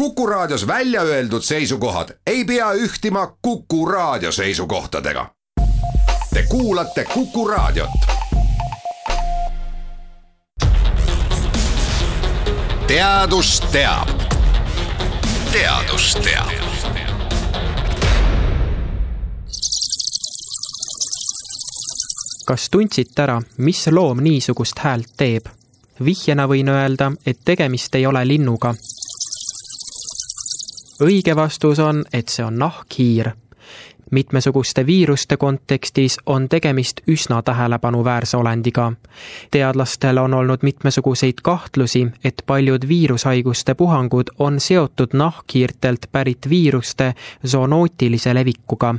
Kuku Raadios välja öeldud seisukohad ei pea ühtima Kuku Raadio seisukohtadega. Te kuulate Kuku Raadiot. teadus teab. teadus teab kas tundsite ära, mis loom niisugust häält teeb? vihjena võin öelda, et tegemist ei ole linnuga. Õige vastus on, et see on nahkhiir. mitmesuguste viiruste kontekstis on tegemist üsna tähelepanuväärse olendiga. teadlastel on olnud mitmesuguseid kahtlusi, et paljud viirushaiguste puhangud on seotud nahkhiirtelt pärit viiruste zoonootilise levikuga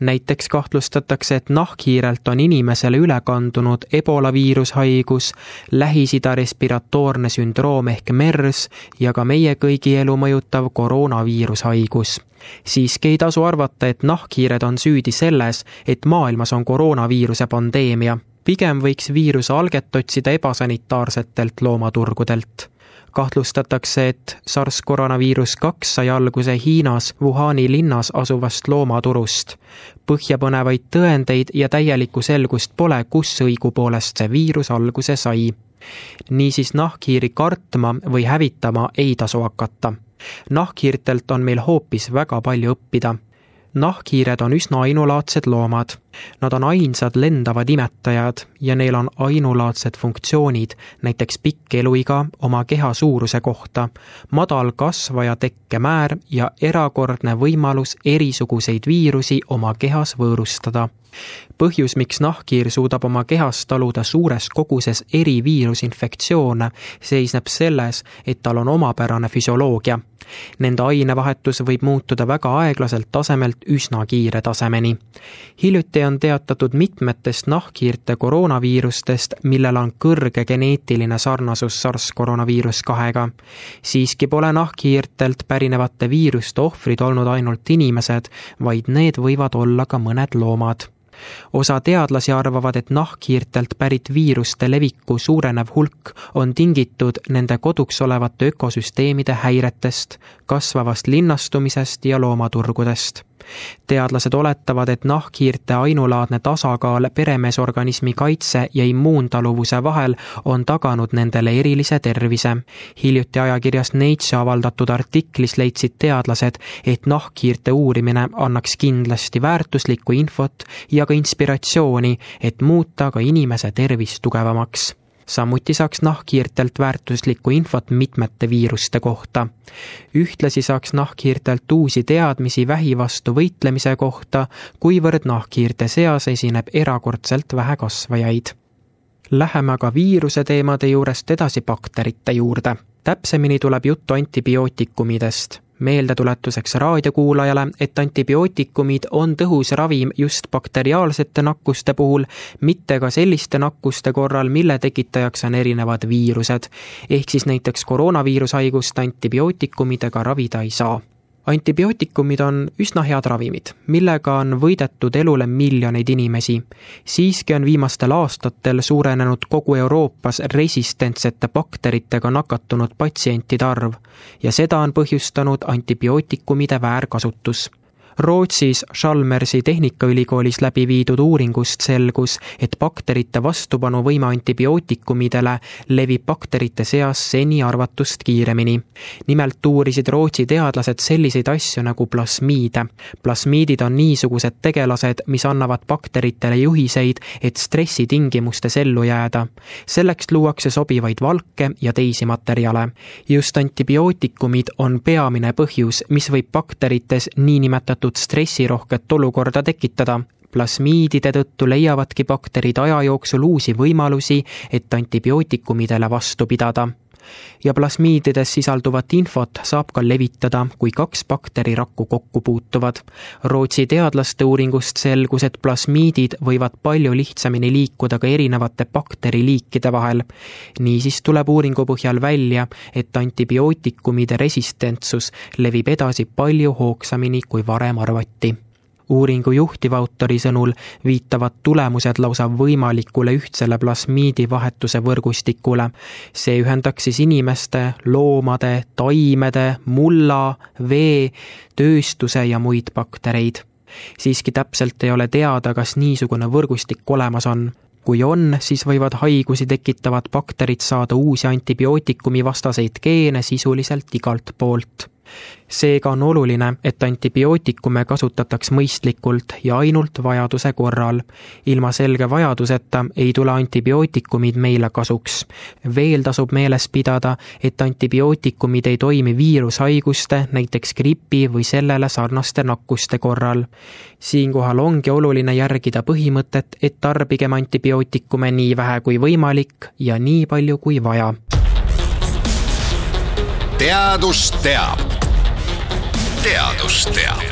näiteks kahtlustatakse, et nahkhiirelt on inimesele üle kandunud ebola viirushaigus, Lähis-Ida respiratoorne sündroom ehk MERS ja ka meie kõigi elu mõjutav koroonaviirushaigus. siiski ei tasu arvata, et nahkhiired on süüdi selles, et maailmas on koroonaviiruse pandeemia. Pigem võiks viiruse alget otsida ebasanitaarsetelt loomaturgudelt kahtlustatakse, et SARS koroonaviirus kaks sai alguse Hiinas Wuhani linnas asuvast loomaturust. põhjapõnevaid tõendeid ja täielikku selgust pole, kus õigupoolest see viirus alguse sai. niisiis nahkhiiri kartma või hävitama ei tasu hakata. nahkhiirtelt on meil hoopis väga palju õppida nahkhiired on üsna ainulaadsed loomad. Nad on ainsad lendavad imetajad ja neil on ainulaadsed funktsioonid, näiteks pikk eluiga oma keha suuruse kohta, madal kasvaja tekkemäär ja erakordne võimalus erisuguseid viirusi oma kehas võõrustada põhjus, miks nahkhiir suudab oma kehas taluda suures koguses eri viirusinfektsioone, seisneb selles, et tal on omapärane füsioloogia. Nende ainevahetus võib muutuda väga aeglaselt tasemelt üsna kiire tasemeni. hiljuti on teatatud mitmetest nahkhiirte koroonaviirustest, millel on kõrge geneetiline sarnasus SARS koroonaviirus kahega. siiski pole nahkhiirtelt pärinevate viiruste ohvrid olnud ainult inimesed, vaid need võivad olla ka mõned loomad osa teadlasi arvavad, et nahkhiirtelt pärit viiruste leviku suurenev hulk on tingitud nende koduks olevate ökosüsteemide häiretest, kasvavast linnastumisest ja loomaturgudest teadlased oletavad, et nahkhiirte ainulaadne tasakaal peremeesorganismi kaitse ja immuuntaluvuse vahel on taganud nendele erilise tervise. hiljuti ajakirjas Nature avaldatud artiklis leidsid teadlased, et nahkhiirte uurimine annaks kindlasti väärtuslikku infot ja ka inspiratsiooni, et muuta ka inimese tervis tugevamaks samuti saaks nahkhiirtelt väärtuslikku infot mitmete viiruste kohta. ühtlasi saaks nahkhiirtelt uusi teadmisi vähi vastu võitlemise kohta, kuivõrd nahkhiirte seas esineb erakordselt vähe kasvajaid. Läheme aga viiruse teemade juurest edasi bakterite juurde. täpsemini tuleb juttu antibiootikumidest meeldetuletuseks raadiokuulajale, et antibiootikumid on tõhus ravim just bakteriaalsete nakkuste puhul, mitte ka selliste nakkuste korral, mille tekitajaks on erinevad viirused. ehk siis näiteks koroonaviirushaigust antibiootikumidega ravida ei saa antibiootikumid on üsna head ravimid, millega on võidetud elule miljoneid inimesi. siiski on viimastel aastatel suurenenud kogu Euroopas resistentsete bakteritega nakatunud patsientide arv ja seda on põhjustanud antibiootikumide väärkasutus Rootsis Chalmersi Tehnikaülikoolis läbi viidud uuringust selgus, et bakterite vastupanuvõime antibiootikumidele levib bakterite seas seni arvatust kiiremini. nimelt uurisid Rootsi teadlased selliseid asju nagu plasmiide. plasmiidid on niisugused tegelased, mis annavad bakteritele juhiseid, et stressitingimustes ellu jääda. selleks luuakse sobivaid valke ja teisi materjale. just antibiootikumid on peamine põhjus, mis võib bakterites niinimetatud teatud stressirohket olukorda tekitada. plasmiidide tõttu leiavadki bakterid aja jooksul uusi võimalusi, et antibiootikumidele vastu pidada ja plasmiidides sisalduvat infot saab ka levitada, kui kaks bakterirakku kokku puutuvad. Rootsi teadlaste uuringust selgus, et plasmiidid võivad palju lihtsamini liikuda ka erinevate bakteriliikide vahel. niisiis tuleb uuringu põhjal välja, et antibiootikumide resistentsus levib edasi palju hoogsamini, kui varem arvati uuringu juhtivautori sõnul viitavad tulemused lausa võimalikule ühtsele plasmiidi vahetuse võrgustikule. see ühendaks siis inimeste, loomade, taimede, mulla, vee, tööstuse ja muid baktereid. siiski täpselt ei ole teada, kas niisugune võrgustik olemas on kui on, siis võivad haigusi tekitavad bakterid saada uusi antibiootikumi vastaseid geene sisuliselt igalt poolt seega on oluline, et antibiootikume kasutataks mõistlikult ja ainult vajaduse korral. ilma selge vajaduseta ei tule antibiootikumid meile kasuks. veel tasub meeles pidada, et antibiootikumid ei toimi viirushaiguste, näiteks gripi või sellele sarnaste nakkuste korral. siinkohal ongi oluline järgida põhimõtet, et tarbigem antibiootikume nii vähe kui võimalik ja nii palju kui vaja. teadus teab teadus teab